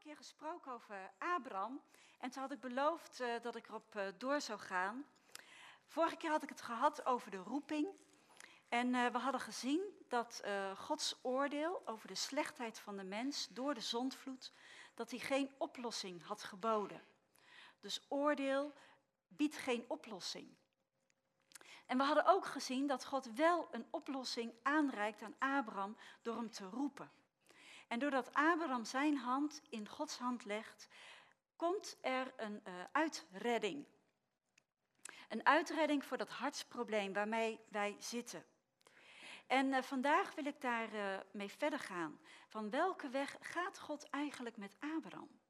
keer gesproken over Abraham. En toen had ik beloofd uh, dat ik erop uh, door zou gaan. Vorige keer had ik het gehad over de roeping. En uh, we hadden gezien dat Gods oordeel over de slechtheid van de mens door de zondvloed, dat hij geen oplossing had geboden. Dus oordeel biedt geen oplossing. En we hadden ook gezien dat God wel een oplossing aanreikt aan Abraham door hem te roepen. En doordat Abraham zijn hand in Gods hand legt, komt er een uh, uitredding. Een uitredding voor dat hartsprobleem waarmee wij zitten. En uh, vandaag wil ik daar uh, mee verder gaan. Van welke weg gaat God eigenlijk met Abraham?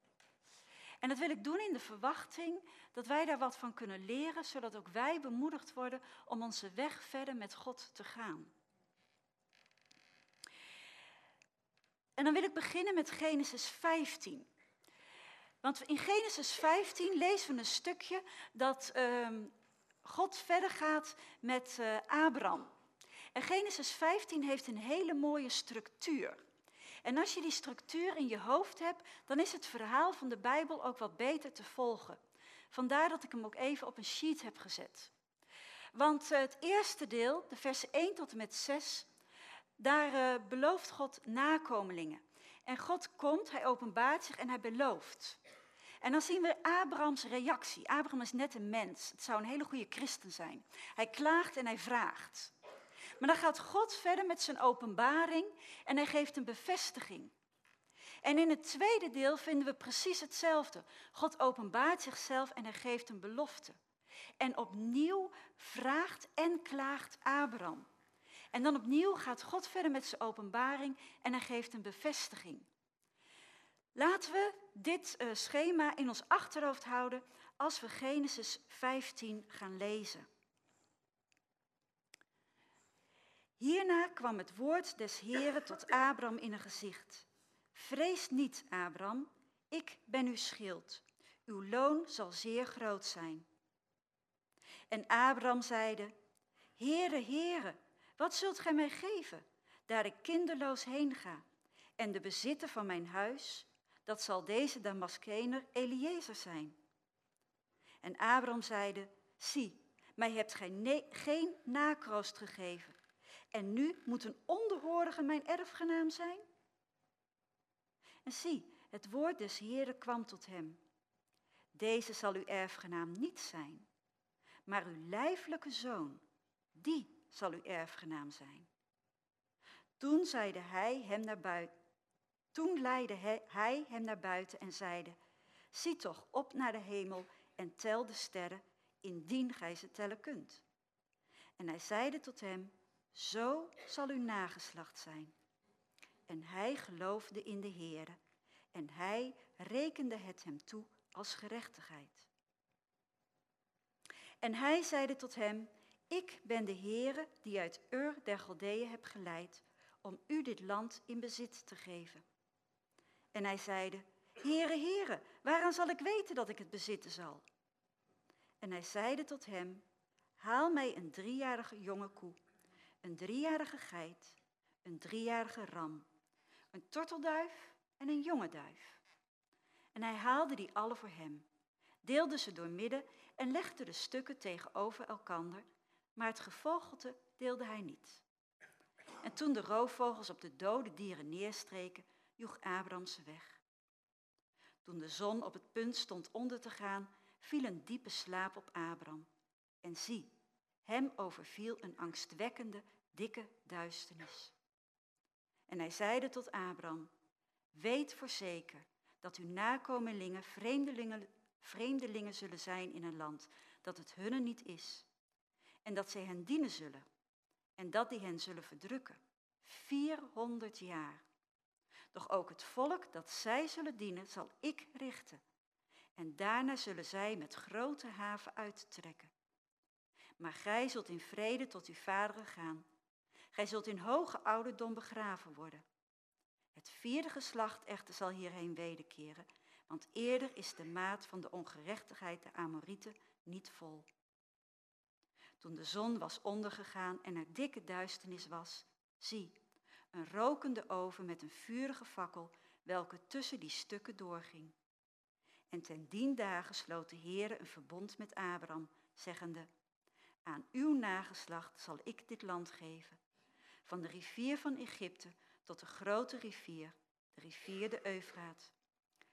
En dat wil ik doen in de verwachting dat wij daar wat van kunnen leren, zodat ook wij bemoedigd worden om onze weg verder met God te gaan. En dan wil ik beginnen met Genesis 15. Want in Genesis 15 lezen we een stukje dat uh, God verder gaat met uh, Abraham. En Genesis 15 heeft een hele mooie structuur. En als je die structuur in je hoofd hebt, dan is het verhaal van de Bijbel ook wat beter te volgen. Vandaar dat ik hem ook even op een sheet heb gezet. Want uh, het eerste deel, de versen 1 tot en met 6, daar uh, belooft God nakomelingen. En God komt, hij openbaart zich en hij belooft. En dan zien we Abrahams reactie. Abraham is net een mens. Het zou een hele goede christen zijn. Hij klaagt en hij vraagt. Maar dan gaat God verder met zijn openbaring en hij geeft een bevestiging. En in het tweede deel vinden we precies hetzelfde. God openbaart zichzelf en hij geeft een belofte. En opnieuw vraagt en klaagt Abraham. En dan opnieuw gaat God verder met zijn openbaring en hij geeft een bevestiging. Laten we dit uh, schema in ons achterhoofd houden als we Genesis 15 gaan lezen. Hierna kwam het woord des Heren tot Abraham in een gezicht. Vrees niet, Abraham, ik ben uw schild. Uw loon zal zeer groot zijn. En Abraham zeide, Heere, Heere, wat zult gij mij geven, daar ik kinderloos heen ga? En de bezitter van mijn huis, dat zal deze Damaskener Eliezer zijn. En Abraham zeide, zie, mij hebt gij geen nakroost gegeven. En nu moet een onderhoorige mijn erfgenaam zijn? En zie, het woord des Heeren kwam tot hem. Deze zal uw erfgenaam niet zijn, maar uw lijfelijke zoon, die zal uw erfgenaam zijn. Toen zeide hij hem naar buiten. Toen leidde hij hem naar buiten en zeide: Zie toch op naar de hemel en tel de sterren, indien gij ze tellen kunt. En hij zeide tot hem: Zo zal uw nageslacht zijn. En hij geloofde in de Heere, en hij rekende het hem toe als gerechtigheid. En hij zeide tot hem: ik ben de Heere die uit Ur der Galdeeën heb geleid om u dit land in bezit te geven. En hij zeide, Heere, Heere, waaraan zal ik weten dat ik het bezitten zal? En hij zeide tot hem, haal mij een driejarige jonge koe, een driejarige geit, een driejarige ram, een tortelduif en een jonge duif. En hij haalde die alle voor hem, deelde ze door midden en legde de stukken tegenover elkander maar het gevogelte deelde hij niet. En toen de roofvogels op de dode dieren neerstreken, joeg Abraham ze weg. Toen de zon op het punt stond onder te gaan, viel een diepe slaap op Abraham. En zie, hem overviel een angstwekkende, dikke duisternis. En hij zeide tot Abraham, weet voor zeker dat uw nakomelingen vreemdelingen, vreemdelingen zullen zijn in een land dat het hunne niet is en dat zij hen dienen zullen en dat die hen zullen verdrukken. 400 jaar. Doch ook het volk dat zij zullen dienen, zal ik richten. En daarna zullen zij met grote haven uittrekken. Maar gij zult in vrede tot uw vaderen gaan. Gij zult in hoge ouderdom begraven worden. Het vierde geslacht echter zal hierheen wederkeren, want eerder is de maat van de ongerechtigheid de Amorieten niet vol. Toen de zon was ondergegaan en er dikke duisternis was, zie, een rokende oven met een vurige fakkel welke tussen die stukken doorging. En ten dien dagen sloot de Heere een verbond met Abraham, zeggende, aan uw nageslacht zal ik dit land geven, van de rivier van Egypte tot de grote rivier, de rivier de Eufraat.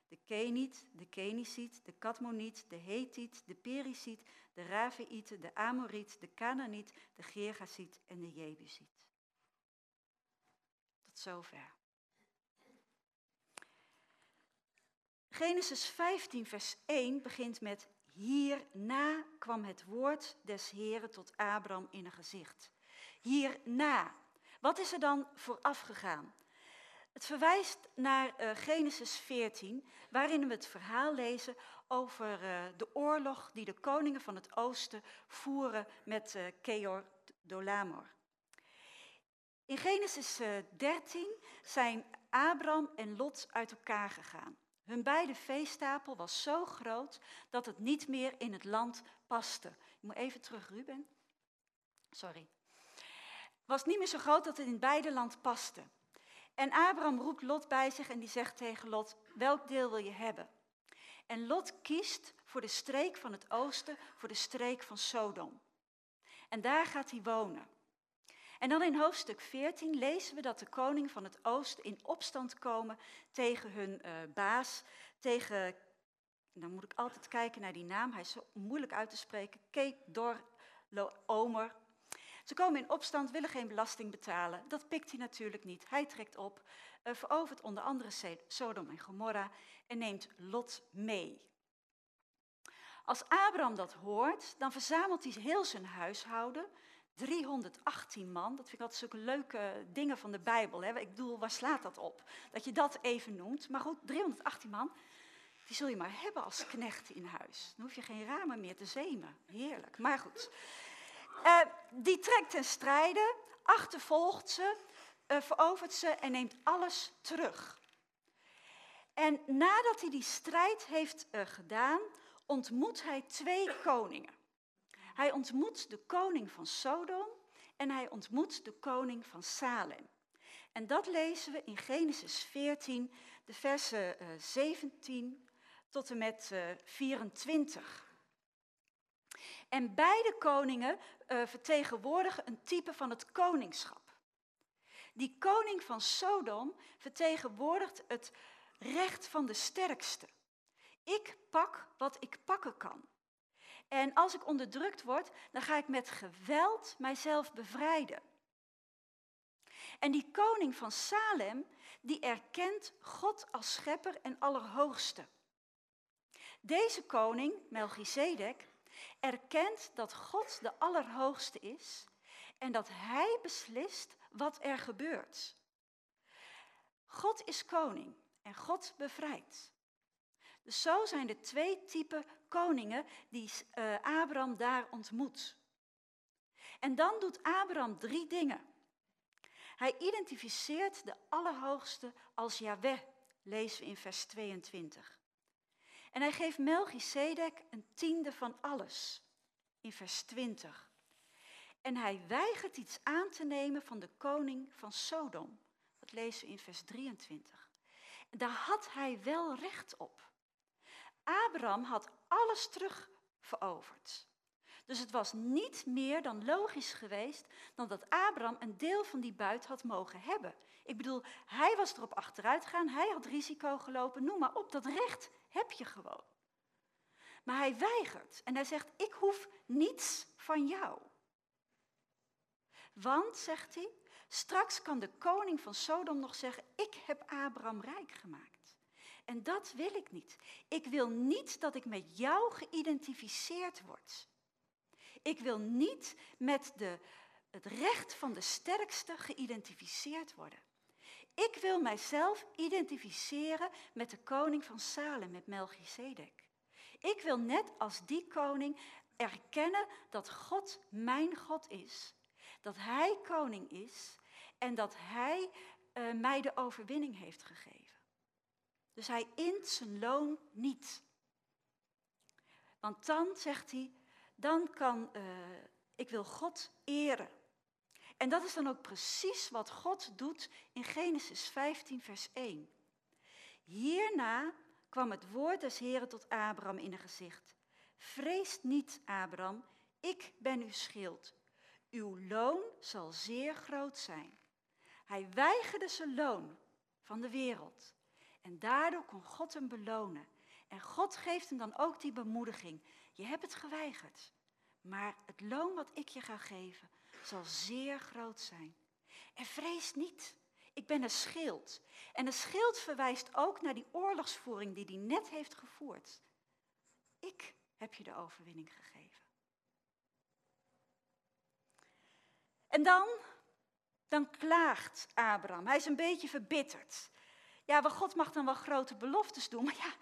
De Keniet, de Kenisiet, de Katmoniet, de Hetiet, de Perisiet, de Raveïte, de Amoriet, de Canaaniet, de Gergasiet en de Jebusiet. Tot zover. Genesis 15, vers 1 begint met Hierna kwam het woord des Heren tot Abraham in een gezicht. Hierna. Wat is er dan vooraf gegaan? Het verwijst naar uh, Genesis 14, waarin we het verhaal lezen over uh, de oorlog die de koningen van het oosten voeren met uh, Keor Dolamor. In Genesis 13 zijn Abraham en Lot uit elkaar gegaan. Hun beide veestapel was zo groot dat het niet meer in het land paste. Ik moet even terug, Ruben. Sorry. Het was niet meer zo groot dat het in beide land paste. En Abraham roept Lot bij zich en die zegt tegen Lot, welk deel wil je hebben? En Lot kiest voor de streek van het oosten, voor de streek van Sodom. En daar gaat hij wonen. En dan in hoofdstuk 14 lezen we dat de koning van het oosten in opstand komen tegen hun uh, baas, tegen, dan moet ik altijd kijken naar die naam, hij is zo moeilijk uit te spreken, Kedor Omer. Ze komen in opstand, willen geen belasting betalen. Dat pikt hij natuurlijk niet. Hij trekt op, uh, verovert onder andere Sodom en Gomorra en neemt Lot mee. Als Abraham dat hoort, dan verzamelt hij heel zijn huishouden, 318 man, dat vind ik altijd zulke leuke dingen van de Bijbel. Hè? Ik bedoel, waar slaat dat op? Dat je dat even noemt. Maar goed, 318 man, die zul je maar hebben als knecht in huis. Dan hoef je geen ramen meer te zemen. Heerlijk. Maar goed. Uh, die trekt ten strijde, achtervolgt ze, uh, verovert ze en neemt alles terug. En nadat hij die strijd heeft uh, gedaan, ontmoet hij twee koningen. Hij ontmoet de koning van Sodom en hij ontmoet de koning van Salem. En dat lezen we in Genesis 14, de versen 17 tot en met 24. En beide koningen uh, vertegenwoordigen een type van het koningschap. Die koning van Sodom vertegenwoordigt het recht van de sterkste. Ik pak wat ik pakken kan. En als ik onderdrukt word, dan ga ik met geweld mijzelf bevrijden. En die koning van Salem, die erkent God als schepper en allerhoogste. Deze koning, Melchizedek, erkent dat God de Allerhoogste is en dat Hij beslist wat er gebeurt. God is koning en God bevrijdt. Dus zo zijn de twee typen koningen die uh, Abraham daar ontmoet. En dan doet Abraham drie dingen. Hij identificeert de Allerhoogste als Yahweh, lezen we in vers 22. En hij geeft Melchizedek een tiende van alles, in vers 20. En hij weigert iets aan te nemen van de koning van Sodom. Dat lezen we in vers 23. En daar had hij wel recht op. Abraham had alles terug veroverd. Dus het was niet meer dan logisch geweest dan dat Abraham een deel van die buit had mogen hebben. Ik bedoel, hij was erop achteruit gegaan, hij had risico gelopen, noem maar op, dat recht heb je gewoon. Maar hij weigert en hij zegt, ik hoef niets van jou. Want, zegt hij, straks kan de koning van Sodom nog zeggen, ik heb Abraham rijk gemaakt. En dat wil ik niet. Ik wil niet dat ik met jou geïdentificeerd word. Ik wil niet met de, het recht van de sterkste geïdentificeerd worden. Ik wil mijzelf identificeren met de koning van Salem, met Melchizedek. Ik wil net als die koning erkennen dat God mijn God is. Dat Hij koning is en dat Hij uh, mij de overwinning heeft gegeven. Dus hij int zijn loon niet. Want dan, zegt hij, dan kan, uh, ik wil God eren. En dat is dan ook precies wat God doet in Genesis 15, vers 1. Hierna kwam het woord des Heren tot Abraham in een gezicht. Vrees niet, Abraham, ik ben uw schild. Uw loon zal zeer groot zijn. Hij weigerde zijn loon van de wereld. En daardoor kon God hem belonen. En God geeft hem dan ook die bemoediging. Je hebt het geweigerd. Maar het loon wat ik je ga geven zal zeer groot zijn. En vrees niet. Ik ben een schild. En een schild verwijst ook naar die oorlogsvoering die hij net heeft gevoerd. Ik heb je de overwinning gegeven. En dan, dan klaagt Abraham. Hij is een beetje verbitterd. Ja, wel, God mag dan wel grote beloftes doen, maar ja,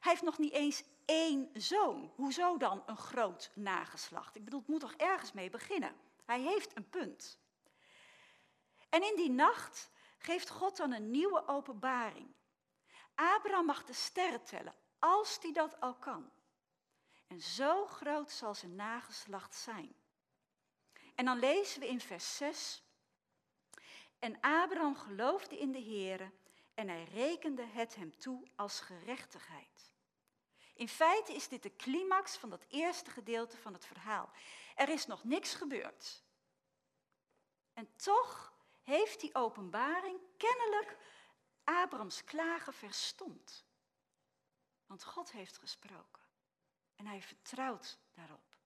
hij heeft nog niet eens één zoon. Hoezo dan een groot nageslacht? Ik bedoel, het moet toch ergens mee beginnen? Hij heeft een punt. En in die nacht geeft God dan een nieuwe openbaring. Abraham mag de sterren tellen, als hij dat al kan. En zo groot zal zijn nageslacht zijn. En dan lezen we in vers 6. En Abraham geloofde in de Heere en hij rekende het hem toe als gerechtigheid. In feite is dit de climax van dat eerste gedeelte van het verhaal. Er is nog niks gebeurd. En toch heeft die openbaring kennelijk Abrams klagen verstomd. Want God heeft gesproken en hij vertrouwt daarop.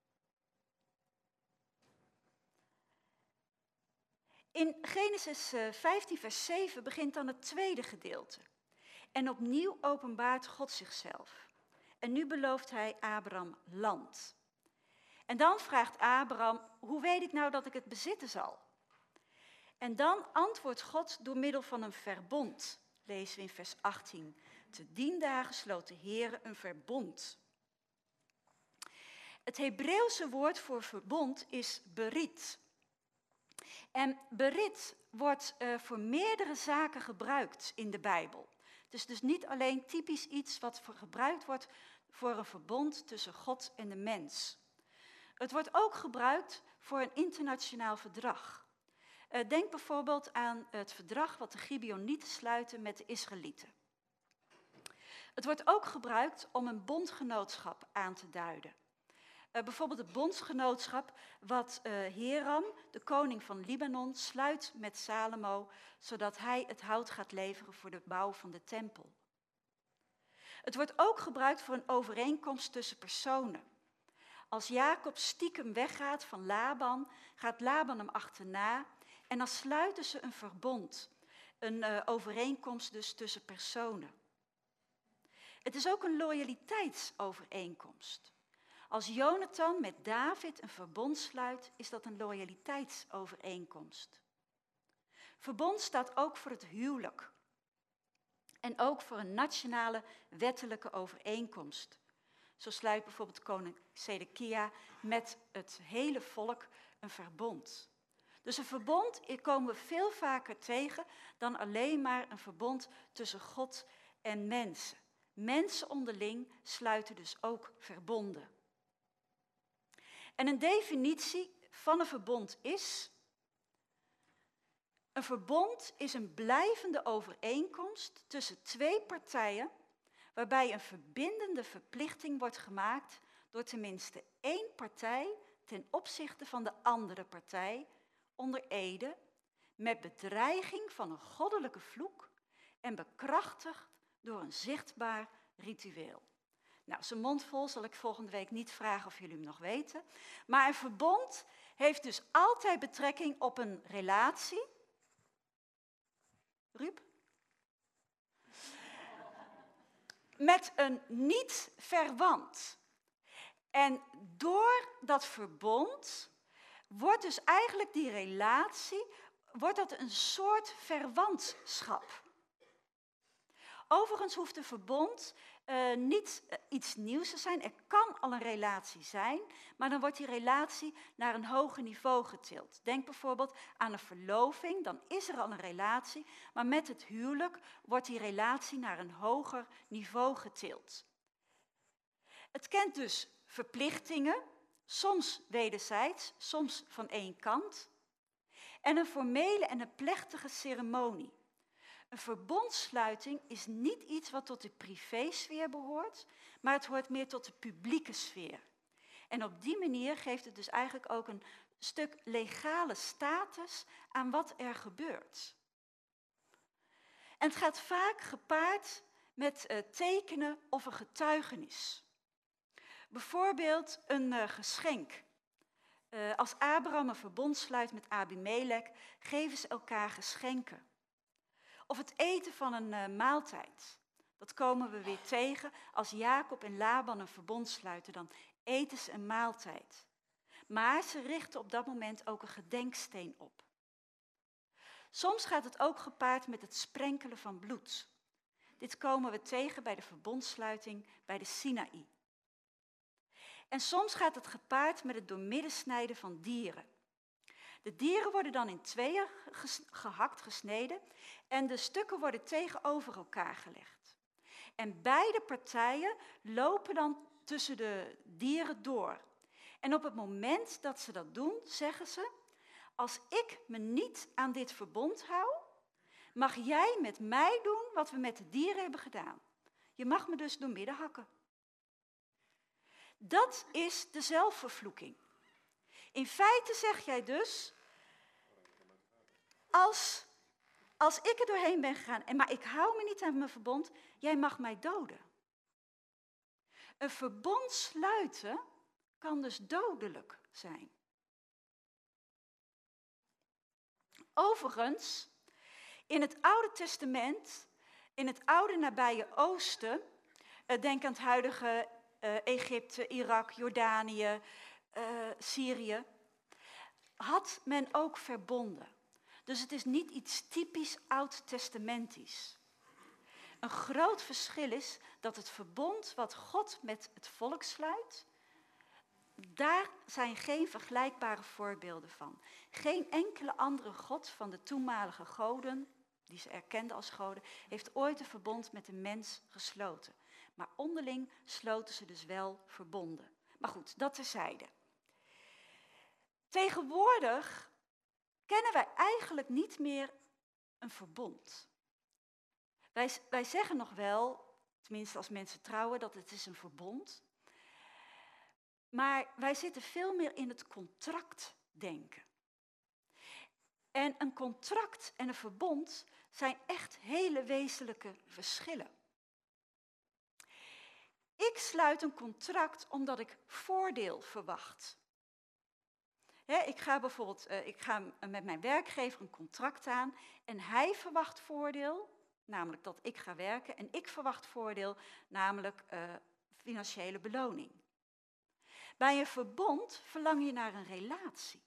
In Genesis 15, eh, vers 7 begint dan het tweede gedeelte. En opnieuw openbaart God zichzelf. En nu belooft hij Abraham land. En dan vraagt Abraham, hoe weet ik nou dat ik het bezitten zal? En dan antwoordt God door middel van een verbond, lezen we in vers 18. Te dien dagen sloot de Heer een verbond. Het Hebreeuwse woord voor verbond is berit. En berit wordt uh, voor meerdere zaken gebruikt in de Bijbel. Dus dus niet alleen typisch iets wat gebruikt wordt voor een verbond tussen God en de mens. Het wordt ook gebruikt voor een internationaal verdrag. Uh, denk bijvoorbeeld aan het verdrag wat de Gibeonieten sluiten met de Israëlieten. Het wordt ook gebruikt om een bondgenootschap aan te duiden. Uh, bijvoorbeeld het bondsgenootschap wat uh, Hiram, de koning van Libanon, sluit met Salomo, zodat hij het hout gaat leveren voor de bouw van de tempel. Het wordt ook gebruikt voor een overeenkomst tussen personen. Als Jacob stiekem weggaat van Laban, gaat Laban hem achterna en dan sluiten ze een verbond, een uh, overeenkomst dus tussen personen. Het is ook een loyaliteitsovereenkomst. Als Jonathan met David een verbond sluit, is dat een loyaliteitsovereenkomst. Verbond staat ook voor het huwelijk. En ook voor een nationale wettelijke overeenkomst. Zo sluit bijvoorbeeld koning Sedekia met het hele volk een verbond. Dus een verbond komen we veel vaker tegen dan alleen maar een verbond tussen God en mensen. Mensen onderling sluiten dus ook verbonden. En een definitie van een verbond is. Een verbond is een blijvende overeenkomst tussen twee partijen waarbij een verbindende verplichting wordt gemaakt door tenminste één partij ten opzichte van de andere partij onder ede met bedreiging van een goddelijke vloek en bekrachtigd door een zichtbaar ritueel. Nou, zijn mond vol zal ik volgende week niet vragen of jullie hem nog weten. Maar een verbond heeft dus altijd betrekking op een relatie. Ruud? Met een niet verwant. En door dat verbond wordt dus eigenlijk die relatie, wordt dat een soort verwantschap. Overigens hoeft een verbond uh, niet uh, iets nieuws te zijn. Er kan al een relatie zijn, maar dan wordt die relatie naar een hoger niveau getild. Denk bijvoorbeeld aan een verloving, dan is er al een relatie, maar met het huwelijk wordt die relatie naar een hoger niveau getild. Het kent dus verplichtingen, soms wederzijds, soms van één kant, en een formele en een plechtige ceremonie. Een verbondsluiting is niet iets wat tot de privésfeer behoort, maar het hoort meer tot de publieke sfeer. En op die manier geeft het dus eigenlijk ook een stuk legale status aan wat er gebeurt. En het gaat vaak gepaard met uh, tekenen of een getuigenis. Bijvoorbeeld een uh, geschenk. Uh, als Abraham een verbond sluit met Abimelech, geven ze elkaar geschenken. Of het eten van een maaltijd. Dat komen we weer tegen. Als Jacob en Laban een verbond sluiten, dan eten ze een maaltijd. Maar ze richten op dat moment ook een gedenksteen op. Soms gaat het ook gepaard met het sprenkelen van bloed. Dit komen we tegen bij de verbondsluiting bij de Sinaï. En soms gaat het gepaard met het doormiddensnijden van dieren. De dieren worden dan in tweeën gehakt, gesneden en de stukken worden tegenover elkaar gelegd. En beide partijen lopen dan tussen de dieren door. En op het moment dat ze dat doen, zeggen ze: Als ik me niet aan dit verbond hou, mag jij met mij doen wat we met de dieren hebben gedaan. Je mag me dus door midden hakken. Dat is de zelfvervloeking. In feite zeg jij dus, als, als ik er doorheen ben gegaan, en maar ik hou me niet aan mijn verbond, jij mag mij doden. Een verbond sluiten kan dus dodelijk zijn. Overigens, in het Oude Testament, in het oude nabije Oosten, eh, denk aan het huidige uh, Egypte, Irak, Jordanië, uh, Syrië, had men ook verbonden. Dus het is niet iets typisch oud-testamentisch. Een groot verschil is dat het verbond wat God met het volk sluit, daar zijn geen vergelijkbare voorbeelden van. Geen enkele andere god van de toenmalige goden, die ze erkenden als goden, heeft ooit een verbond met de mens gesloten. Maar onderling sloten ze dus wel verbonden. Maar goed, dat terzijde. Tegenwoordig kennen wij eigenlijk niet meer een verbond. Wij, wij zeggen nog wel, tenminste als mensen trouwen, dat het is een verbond. Maar wij zitten veel meer in het contractdenken. En een contract en een verbond zijn echt hele wezenlijke verschillen. Ik sluit een contract omdat ik voordeel verwacht. Ik ga bijvoorbeeld uh, ik ga met mijn werkgever een contract aan en hij verwacht voordeel, namelijk dat ik ga werken, en ik verwacht voordeel, namelijk uh, financiële beloning. Bij een verbond verlang je naar een relatie.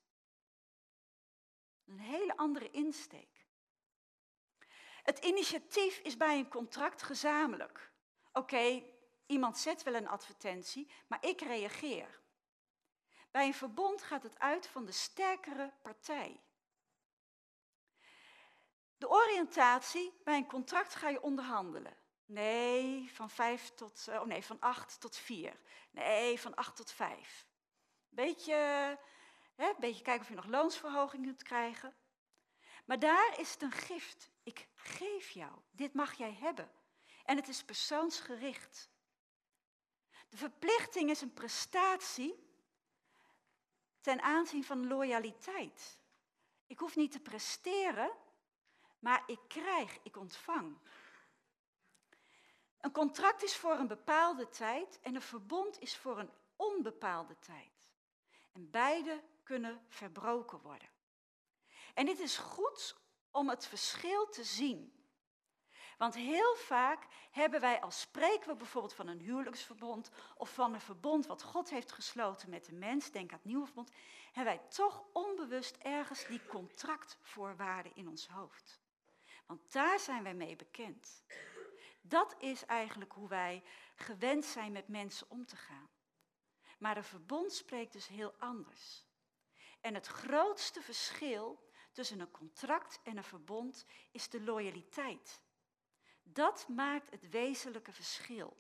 Een hele andere insteek. Het initiatief is bij een contract gezamenlijk. Oké, iemand zet wel een advertentie, maar ik reageer. Bij een verbond gaat het uit van de sterkere partij. De oriëntatie, bij een contract ga je onderhandelen. Nee, van vijf tot, eh, oh nee, van acht tot vier. Nee, van acht tot vijf. Beetje, beetje kijken of je nog loonsverhoging kunt krijgen. Maar daar is het een gift. Ik geef jou, dit mag jij hebben. En het is persoonsgericht. De verplichting is een prestatie ten aanzien van loyaliteit. Ik hoef niet te presteren, maar ik krijg, ik ontvang. Een contract is voor een bepaalde tijd en een verbond is voor een onbepaalde tijd. En beide kunnen verbroken worden. En dit is goed om het verschil te zien. Want heel vaak hebben wij, als spreken we bijvoorbeeld van een huwelijksverbond of van een verbond wat God heeft gesloten met de mens, denk aan het nieuwe verbond, hebben wij toch onbewust ergens die contractvoorwaarden in ons hoofd. Want daar zijn wij mee bekend. Dat is eigenlijk hoe wij gewend zijn met mensen om te gaan. Maar een verbond spreekt dus heel anders. En het grootste verschil tussen een contract en een verbond is de loyaliteit. Dat maakt het wezenlijke verschil.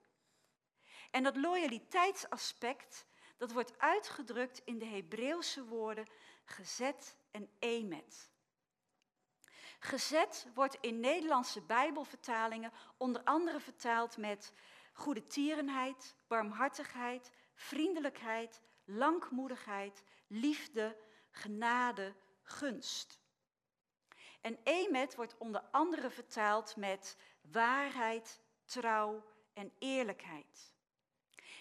En dat loyaliteitsaspect, dat wordt uitgedrukt in de Hebreeuwse woorden gezet en emet. Gezet wordt in Nederlandse Bijbelvertalingen onder andere vertaald met goede tierenheid, barmhartigheid, vriendelijkheid, langmoedigheid, liefde, genade, gunst. En emet wordt onder andere vertaald met waarheid, trouw en eerlijkheid.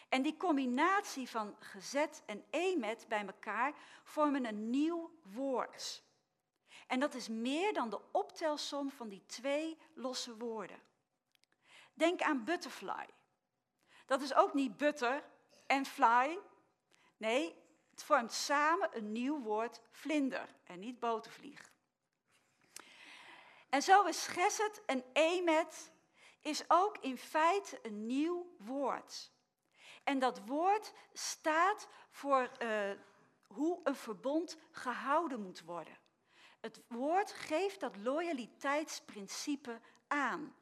En die combinatie van gezet en emet bij elkaar vormen een nieuw woord. En dat is meer dan de optelsom van die twee losse woorden. Denk aan butterfly. Dat is ook niet butter en fly. Nee, het vormt samen een nieuw woord vlinder en niet botervlieg. En zo is geset en emet is ook in feite een nieuw woord. En dat woord staat voor uh, hoe een verbond gehouden moet worden. Het woord geeft dat loyaliteitsprincipe aan.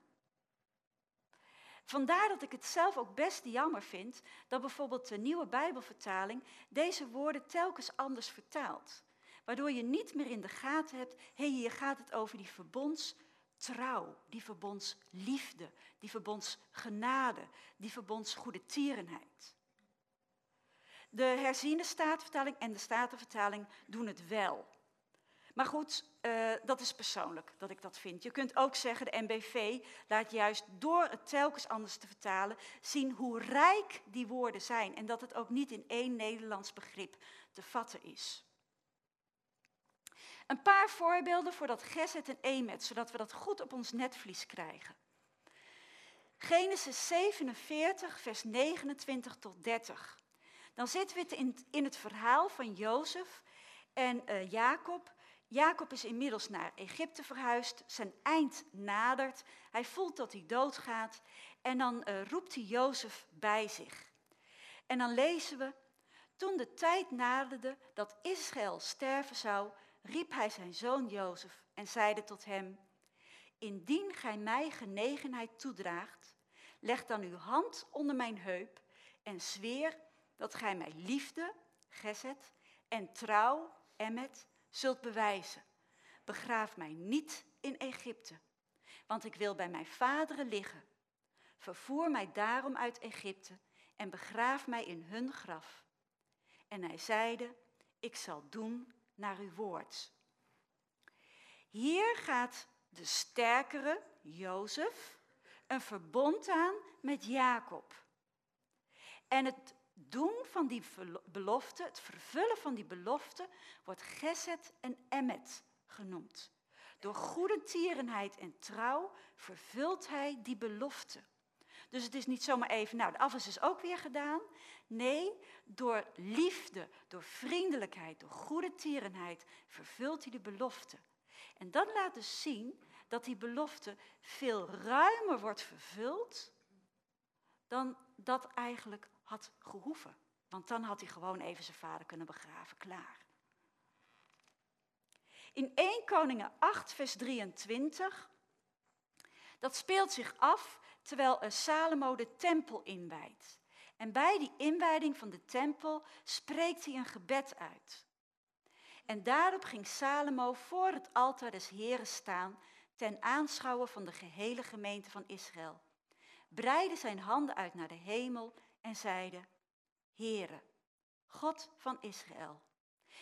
Vandaar dat ik het zelf ook best jammer vind dat bijvoorbeeld de nieuwe Bijbelvertaling deze woorden telkens anders vertaalt. Waardoor je niet meer in de gaten hebt, hé, hey, hier gaat het over die verbondstrouw, die verbondsliefde, die verbondsgenade, die verbondsgoede tierenheid. De herziene staatvertaling en de statenvertaling doen het wel. Maar goed, uh, dat is persoonlijk dat ik dat vind. Je kunt ook zeggen, de MBV laat juist door het telkens anders te vertalen zien hoe rijk die woorden zijn en dat het ook niet in één Nederlands begrip te vatten is. Een paar voorbeelden voor dat Geset en Emet, zodat we dat goed op ons netvlies krijgen. Genesis 47, vers 29 tot 30. Dan zitten we in, het verhaal van Jozef en uh, Jacob Jacob is inmiddels naar Egypte verhuisd, zijn eind nadert, hij voelt dat hij doodgaat en dan uh, roept hij Jozef bij zich. En dan lezen we, toen de tijd naderde dat Israël sterven zou, riep hij zijn zoon Jozef en zeide tot hem, indien gij mij genegenheid toedraagt, leg dan uw hand onder mijn heup en zweer dat gij mij liefde, gezet, en trouw, emmet, zult bewijzen. Begraaf mij niet in Egypte, want ik wil bij mijn vaderen liggen. Vervoer mij daarom uit Egypte en begraaf mij in hun graf. En hij zeide, ik zal doen naar uw woord. Hier gaat de sterkere, Jozef, een verbond aan met Jacob. En het doen van die belofte, het vervullen van die belofte, wordt Geset en Emmet genoemd. Door goede tierenheid en trouw vervult hij die belofte. Dus het is niet zomaar even, nou, de afwas is ook weer gedaan. Nee, door liefde, door vriendelijkheid, door goede tierenheid vervult hij de belofte. En dat laat dus zien dat die belofte veel ruimer wordt vervuld dan dat eigenlijk had gehoeven. Want dan had hij gewoon even zijn vader kunnen begraven, klaar. In 1 Koningen 8, vers 23, dat speelt zich af terwijl Salomo de tempel inwijdt. En bij die inwijding van de tempel spreekt hij een gebed uit. En daarop ging Salomo voor het altaar des Heren staan ten aanschouwen van de gehele gemeente van Israël. Breidde zijn handen uit naar de hemel en zeiden, Heere, God van Israël,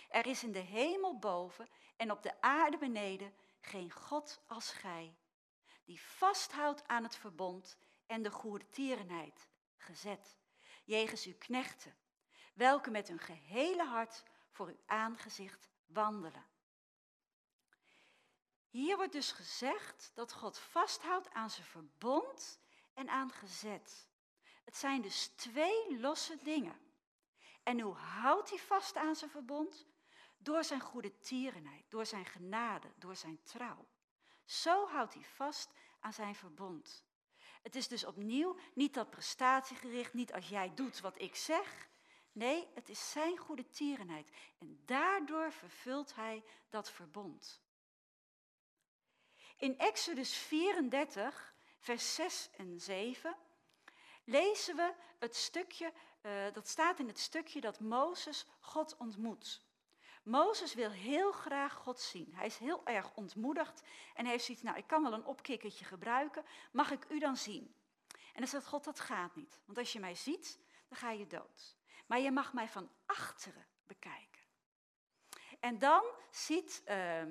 er is in de hemel boven en op de aarde beneden geen God als Gij, die vasthoudt aan het verbond en de goede tierenheid, gezet, jegens uw knechten, welke met hun gehele hart voor uw aangezicht wandelen. Hier wordt dus gezegd dat God vasthoudt aan zijn verbond en aan gezet. Het zijn dus twee losse dingen. En hoe houdt hij vast aan zijn verbond? Door zijn goede tierenheid, door zijn genade, door zijn trouw. Zo houdt hij vast aan zijn verbond. Het is dus opnieuw niet dat prestatiegericht, niet als jij doet wat ik zeg. Nee, het is zijn goede tierenheid. En daardoor vervult hij dat verbond. In Exodus 34, vers 6 en 7 lezen we het stukje, uh, dat staat in het stukje dat Mozes God ontmoet. Mozes wil heel graag God zien. Hij is heel erg ontmoedigd en heeft zoiets, nou ik kan wel een opkikkertje gebruiken, mag ik u dan zien? En dan zegt God, dat gaat niet, want als je mij ziet, dan ga je dood. Maar je mag mij van achteren bekijken. En dan ziet uh,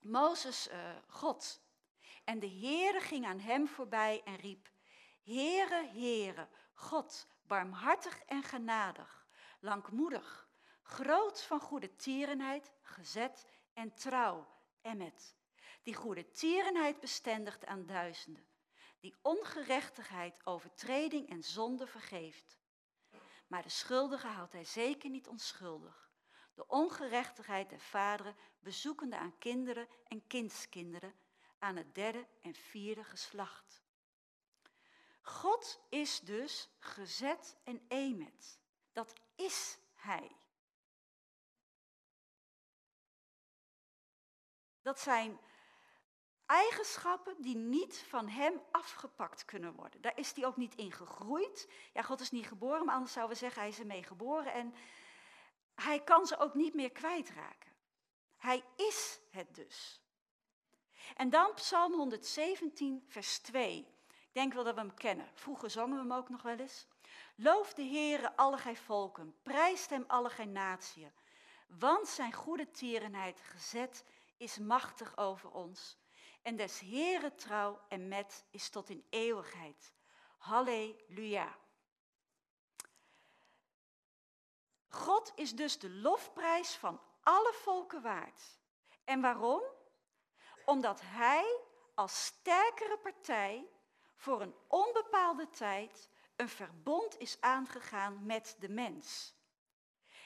Mozes uh, God. En de Heere ging aan hem voorbij en riep, Heere, Heere, God, barmhartig en genadig, langmoedig, groot van goede tierenheid, gezet en trouw, emmet. Die goede tierenheid bestendigt aan duizenden, die ongerechtigheid, overtreding en zonde vergeeft. Maar de schuldige houdt hij zeker niet onschuldig. De ongerechtigheid der vaderen bezoekende aan kinderen en kindskinderen, aan het derde en vierde geslacht. God is dus gezet en emet. Dat is Hij. Dat zijn eigenschappen die niet van Hem afgepakt kunnen worden. Daar is hij ook niet in gegroeid. Ja, God is niet geboren, maar anders zouden we zeggen Hij is ermee geboren. En Hij kan ze ook niet meer kwijtraken. Hij is het dus. En dan Psalm 117, vers 2. Ik denk wel dat we hem kennen. Vroeger zongen we hem ook nog wel eens. Loof de Heere alle gij volken, prijst hem alle gij natieën. Want zijn goede tierenheid gezet is machtig over ons. En des Heere trouw en met is tot in eeuwigheid. Halleluja. God is dus de lofprijs van alle volken waard. En waarom? Omdat Hij als sterkere partij voor een onbepaalde tijd een verbond is aangegaan met de mens.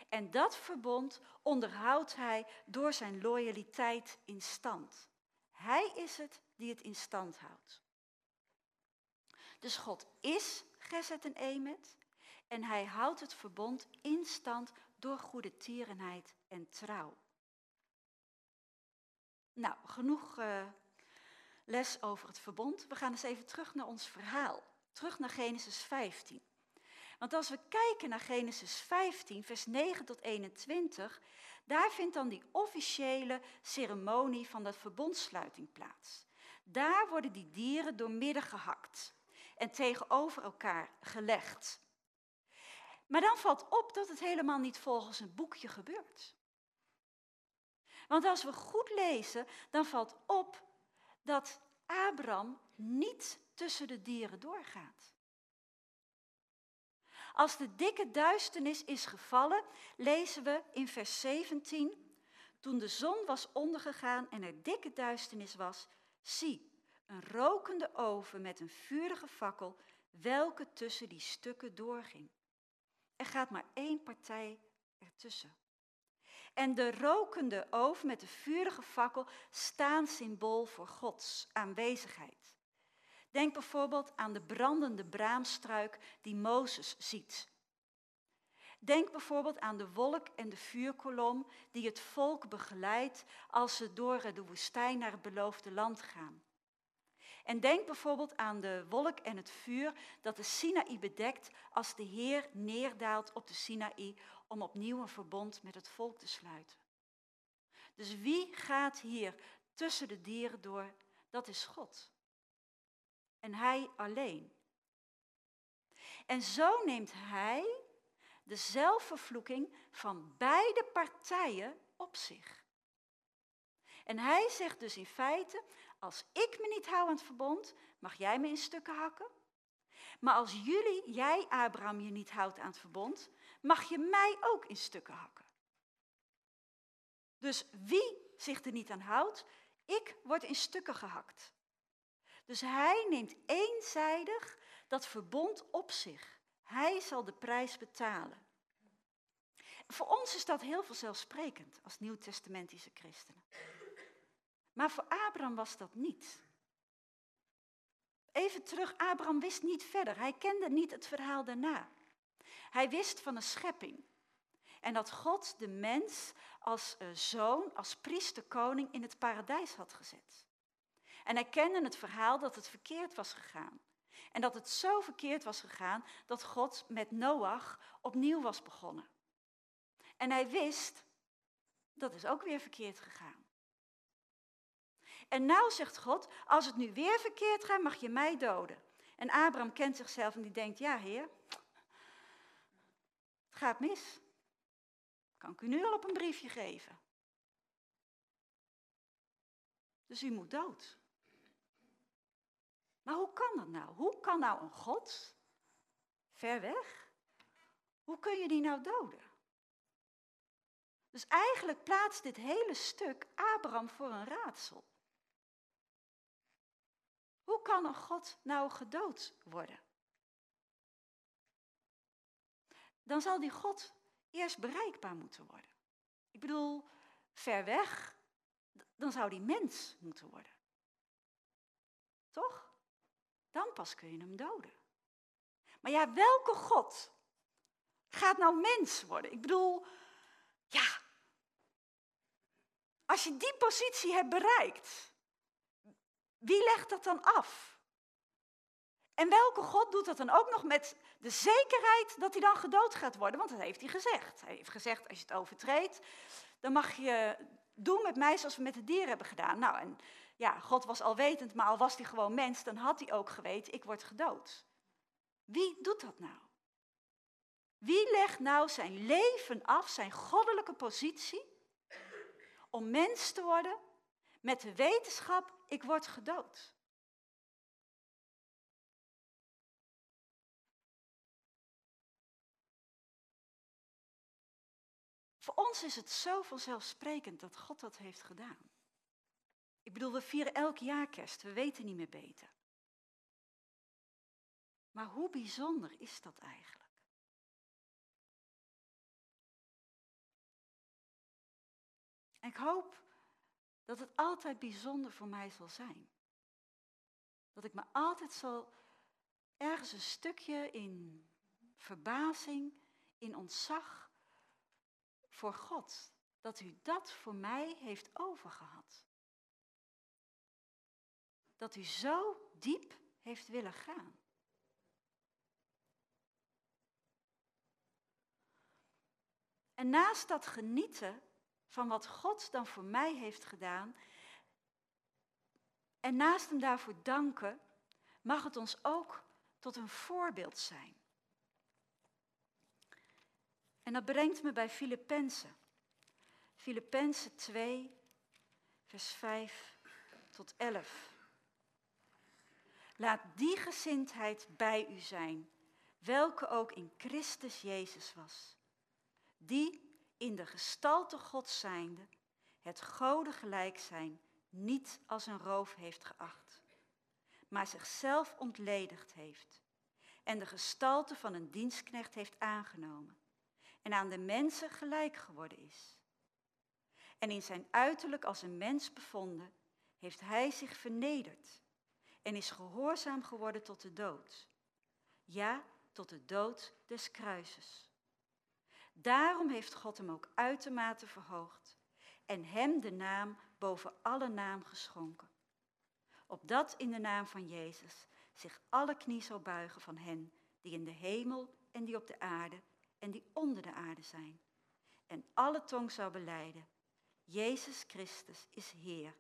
En dat verbond onderhoudt hij door zijn loyaliteit in stand. Hij is het die het in stand houdt. Dus God is Gezet en Emet en hij houdt het verbond in stand door goede tierenheid en trouw. Nou, genoeg uh, les over het verbond. We gaan eens even terug naar ons verhaal. Terug naar Genesis 15. Want als we kijken naar Genesis 15, vers 9 tot 21, daar vindt dan die officiële ceremonie van de verbondsluiting plaats. Daar worden die dieren doormidden gehakt en tegenover elkaar gelegd. Maar dan valt op dat het helemaal niet volgens een boekje gebeurt. Want als we goed lezen, dan valt op dat Abraham niet tussen de dieren doorgaat. Als de dikke duisternis is gevallen, lezen we in vers 17, toen de zon was ondergegaan en er dikke duisternis was, zie, een rokende oven met een vurige fakkel, welke tussen die stukken doorging. Er gaat maar één partij ertussen. En de rokende oven met de vurige fakkel staan symbool voor Gods aanwezigheid. Denk bijvoorbeeld aan de brandende braamstruik die Mozes ziet. Denk bijvoorbeeld aan de wolk en de vuurkolom die het volk begeleidt als ze door de woestijn naar het beloofde land gaan. En denk bijvoorbeeld aan de wolk en het vuur dat de Sinaï bedekt als de Heer neerdaalt op de Sinaï om opnieuw een verbond met het volk te sluiten. Dus wie gaat hier tussen de dieren door? Dat is God. En Hij alleen. En zo neemt Hij de zelfvervloeking van beide partijen op zich. En Hij zegt dus in feite, als ik me niet hou aan het verbond, mag jij me in stukken hakken. Maar als jullie, jij Abraham, je niet houdt aan het verbond, mag je mij ook in stukken hakken. Dus wie zich er niet aan houdt, ik word in stukken gehakt. Dus hij neemt eenzijdig dat verbond op zich. Hij zal de prijs betalen. Voor ons is dat heel vanzelfsprekend als nieuwtestamentische christenen. Maar voor Abraham was dat niet. Even terug, Abraham wist niet verder. Hij kende niet het verhaal daarna. Hij wist van een schepping. En dat God de mens als uh, zoon, als priester, koning in het paradijs had gezet. En hij kende het verhaal dat het verkeerd was gegaan. En dat het zo verkeerd was gegaan dat God met Noach opnieuw was begonnen. En hij wist Dat is ook weer verkeerd gegaan. En nou zegt God, als het nu weer verkeerd gaat, mag je mij doden. En Abraham kent zichzelf en die denkt, ja heer, het gaat mis. Kan ik u nu al op een briefje geven. Dus u moet dood. Maar hoe kan dat nou? Hoe kan nou een God, ver weg, hoe kun je die nou doden? Dus eigenlijk plaatst dit hele stuk Abraham voor een raadsel. Hoe kan een God nou gedood worden? Dan zal die God eerst bereikbaar moeten worden. Ik bedoel, ver weg, dan zou die mens moeten worden. Toch? Dan pas kun je hem doden. Maar ja, welke God gaat nou mens worden? Ik bedoel, ja, als je die positie hebt bereikt, wie legt dat dan af? En welke God doet dat dan ook nog met de zekerheid dat hij dan gedood gaat worden? Want dat heeft hij gezegd. Hij heeft gezegd, als je het overtreedt, dan mag je doen met mij zoals we met de dieren hebben gedaan. Nou, en ja, God was alwetend, maar al was hij gewoon mens, dan had hij ook geweten, ik word gedood. Wie doet dat nou? Wie legt nou zijn leven af, zijn goddelijke positie, om mens te worden met de wetenschap, ik word gedood? Voor ons is het zo vanzelfsprekend dat God dat heeft gedaan. Ik bedoel, we vieren elk jaar kerst, we weten niet meer beter. Maar hoe bijzonder is dat eigenlijk? En ik hoop dat het altijd bijzonder voor mij zal zijn. Dat ik me altijd zal ergens een stukje in verbazing, in ontzag voor God, dat u dat voor mij heeft overgehad. Dat u zo diep heeft willen gaan. En naast dat genieten van wat God dan voor mij heeft gedaan, en naast hem daarvoor danken, mag het ons ook tot een voorbeeld zijn. En dat brengt me bij Filippenzen. Filippenzen 2, vers 5 tot 11. Laat die gezindheid bij u zijn, welke ook in Christus Jezus was, die in de gestalte God zijnde het Gode gelijk zijn niet als een roof heeft geacht, maar zichzelf ontledigd heeft en de gestalte van een dienstknecht heeft aangenomen en aan de mensen gelijk geworden is. En in zijn uiterlijk als een mens bevonden, heeft hij zich vernederd en is gehoorzaam geworden tot de dood. Ja, tot de dood des kruises. Daarom heeft God hem ook uitermate verhoogd en hem de naam boven alle naam geschonken. Opdat in de naam van Jezus zich alle knie zal buigen van hen die in de hemel en die op de aarde en die onder de aarde zijn. En alle tong zou beleiden, Jezus Christus is Heer,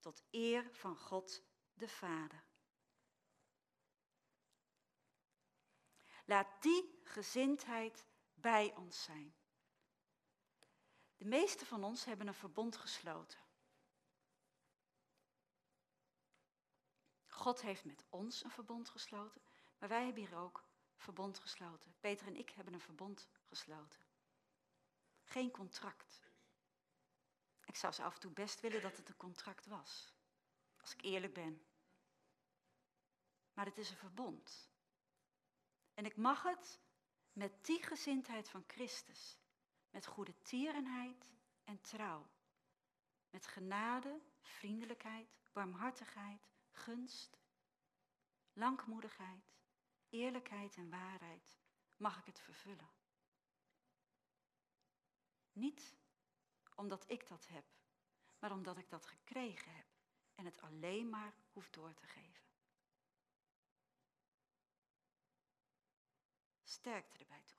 tot eer van God de Vader. Laat die gezindheid bij ons zijn. De meeste van ons hebben een verbond gesloten. God heeft met ons een verbond gesloten, maar wij hebben hier ook verbond gesloten. Peter en ik hebben een verbond gesloten. Geen contract. Ik zou ze af en toe best willen dat het een contract was. Als ik eerlijk ben. Maar het is een verbond. En ik mag het met die gezindheid van Christus. Met goede tierenheid en trouw. Met genade, vriendelijkheid, barmhartigheid, gunst, langmoedigheid, eerlijkheid en waarheid mag ik het vervullen. Niet omdat ik dat heb, maar omdat ik dat gekregen heb en het alleen maar hoef door te geven. Sterkte erbij toe.